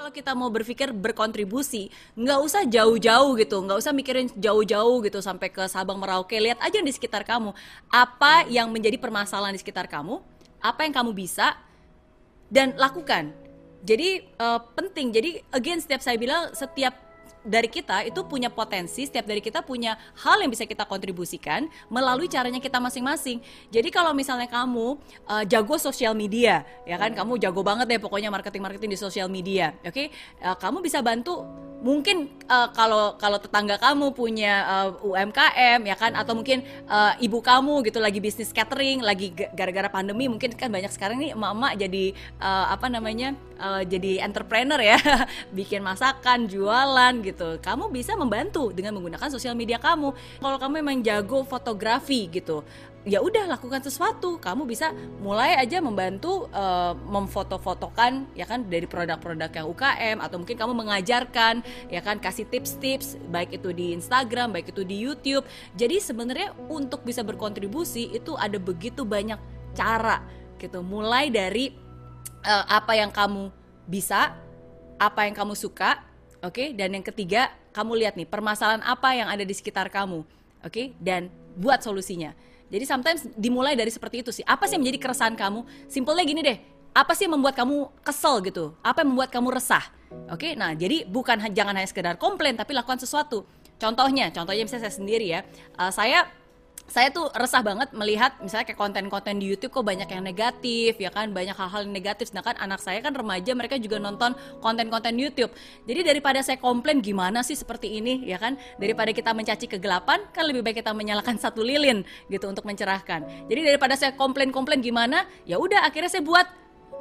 kalau kita mau berpikir berkontribusi, nggak usah jauh-jauh gitu, nggak usah mikirin jauh-jauh gitu sampai ke Sabang Merauke. Lihat aja di sekitar kamu, apa yang menjadi permasalahan di sekitar kamu, apa yang kamu bisa, dan lakukan. Jadi uh, penting. Jadi again setiap saya bilang setiap dari kita itu punya potensi, setiap dari kita punya hal yang bisa kita kontribusikan melalui caranya kita masing-masing. Jadi kalau misalnya kamu uh, jago sosial media, ya kan, kamu jago banget deh pokoknya marketing-marketing di sosial media, oke? Okay? Uh, kamu bisa bantu mungkin uh, kalau kalau tetangga kamu punya uh, UMKM ya kan atau mungkin uh, ibu kamu gitu lagi bisnis catering lagi gara-gara pandemi mungkin kan banyak sekarang nih emak-emak jadi uh, apa namanya uh, jadi entrepreneur ya bikin masakan jualan gitu kamu bisa membantu dengan menggunakan sosial media kamu. Kalau kamu memang jago fotografi gitu ya udah lakukan sesuatu. Kamu bisa mulai aja membantu uh, memfoto-fotokan ya kan dari produk-produk yang UKM atau mungkin kamu mengajarkan ya kan kasih tips-tips baik itu di Instagram baik itu di YouTube. Jadi sebenarnya untuk bisa berkontribusi itu ada begitu banyak cara gitu. Mulai dari uh, apa yang kamu bisa apa yang kamu suka oke okay? dan yang ketiga kamu lihat nih permasalahan apa yang ada di sekitar kamu oke okay? dan buat solusinya jadi sometimes dimulai dari seperti itu sih. Apa sih yang menjadi keresahan kamu? Simpelnya gini deh. Apa sih yang membuat kamu kesel gitu? Apa yang membuat kamu resah? Oke, nah jadi bukan jangan hanya sekedar komplain, tapi lakukan sesuatu. Contohnya, contohnya misalnya saya sendiri ya, uh, saya saya tuh resah banget melihat misalnya kayak konten-konten di YouTube kok banyak yang negatif ya kan? Banyak hal-hal negatif. Sedangkan anak saya kan remaja mereka juga nonton konten-konten YouTube. Jadi daripada saya komplain gimana sih seperti ini? Ya kan? Daripada kita mencaci kegelapan kan lebih baik kita menyalakan satu lilin gitu untuk mencerahkan. Jadi daripada saya komplain-komplain gimana ya udah akhirnya saya buat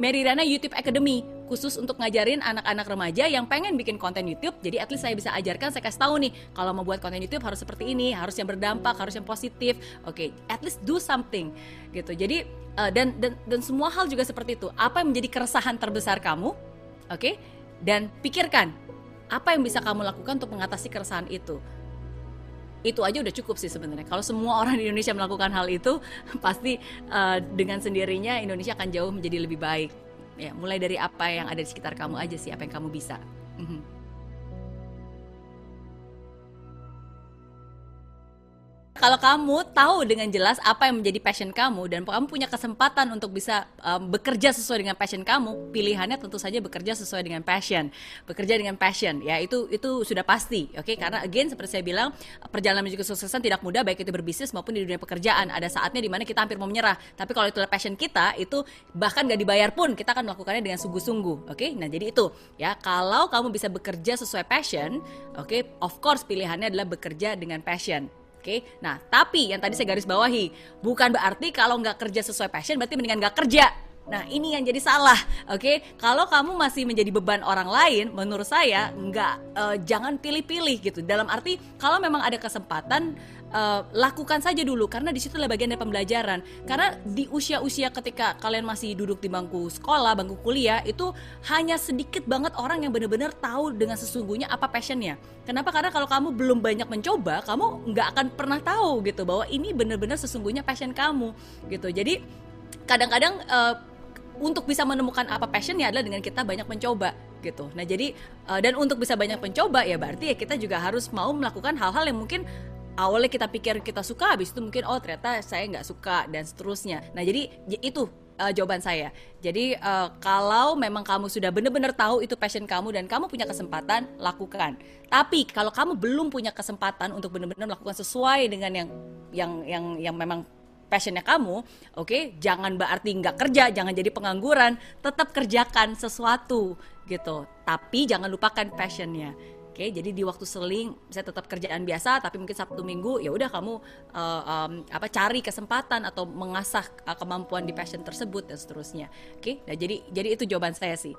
Mary Rana YouTube Academy khusus untuk ngajarin anak-anak remaja yang pengen bikin konten YouTube. Jadi at least saya bisa ajarkan, saya kasih tahu nih kalau mau buat konten YouTube harus seperti ini, harus yang berdampak, harus yang positif. Oke, okay, at least do something gitu. Jadi uh, dan dan dan semua hal juga seperti itu. Apa yang menjadi keresahan terbesar kamu? Oke? Okay? Dan pikirkan apa yang bisa kamu lakukan untuk mengatasi keresahan itu itu aja udah cukup sih sebenarnya. Kalau semua orang di Indonesia melakukan hal itu, pasti uh, dengan sendirinya Indonesia akan jauh menjadi lebih baik. Ya, mulai dari apa yang ada di sekitar kamu aja sih, apa yang kamu bisa. -hmm. Kalau kamu tahu dengan jelas apa yang menjadi passion kamu dan kamu punya kesempatan untuk bisa um, bekerja sesuai dengan passion kamu, pilihannya tentu saja bekerja sesuai dengan passion, bekerja dengan passion. Ya itu itu sudah pasti, oke? Okay? Karena again seperti saya bilang perjalanan menuju kesuksesan tidak mudah baik itu berbisnis maupun di dunia pekerjaan. Ada saatnya di mana kita hampir mau menyerah, tapi kalau itu passion kita itu bahkan gak dibayar pun kita akan melakukannya dengan sungguh-sungguh, oke? Okay? Nah jadi itu ya kalau kamu bisa bekerja sesuai passion, oke? Okay? Of course pilihannya adalah bekerja dengan passion. Oke, okay? nah tapi yang tadi saya garis bawahi bukan berarti kalau nggak kerja sesuai passion berarti mendingan nggak kerja. Nah ini yang jadi salah, oke? Okay? Kalau kamu masih menjadi beban orang lain, menurut saya nggak uh, jangan pilih-pilih gitu. Dalam arti kalau memang ada kesempatan uh, lakukan saja dulu karena di situ adalah bagian dari pembelajaran. Karena di usia-usia ketika kalian masih duduk di bangku sekolah, bangku kuliah itu hanya sedikit banget orang yang benar-benar tahu dengan sesungguhnya apa passionnya. Kenapa? Karena kalau kamu belum banyak mencoba, kamu nggak akan pernah tahu gitu bahwa ini benar-benar sesungguhnya passion kamu gitu. Jadi kadang-kadang uh, untuk bisa menemukan apa passionnya adalah dengan kita banyak mencoba gitu. Nah jadi uh, dan untuk bisa banyak mencoba ya berarti ya kita juga harus mau melakukan hal-hal yang mungkin awalnya kita pikir kita suka habis itu mungkin oh ternyata saya nggak suka dan seterusnya. Nah jadi itu uh, jawaban saya. Jadi uh, kalau memang kamu sudah benar-benar tahu itu passion kamu dan kamu punya kesempatan lakukan. Tapi kalau kamu belum punya kesempatan untuk benar-benar melakukan sesuai dengan yang yang yang yang memang passionnya kamu, oke, okay? jangan berarti nggak kerja, jangan jadi pengangguran, tetap kerjakan sesuatu gitu. Tapi jangan lupakan passionnya. Oke, jadi di waktu seling saya tetap kerjaan biasa, tapi mungkin Sabtu Minggu ya udah kamu uh, um, apa cari kesempatan atau mengasah uh, kemampuan di passion tersebut dan seterusnya. Oke, nah jadi jadi itu jawaban saya sih.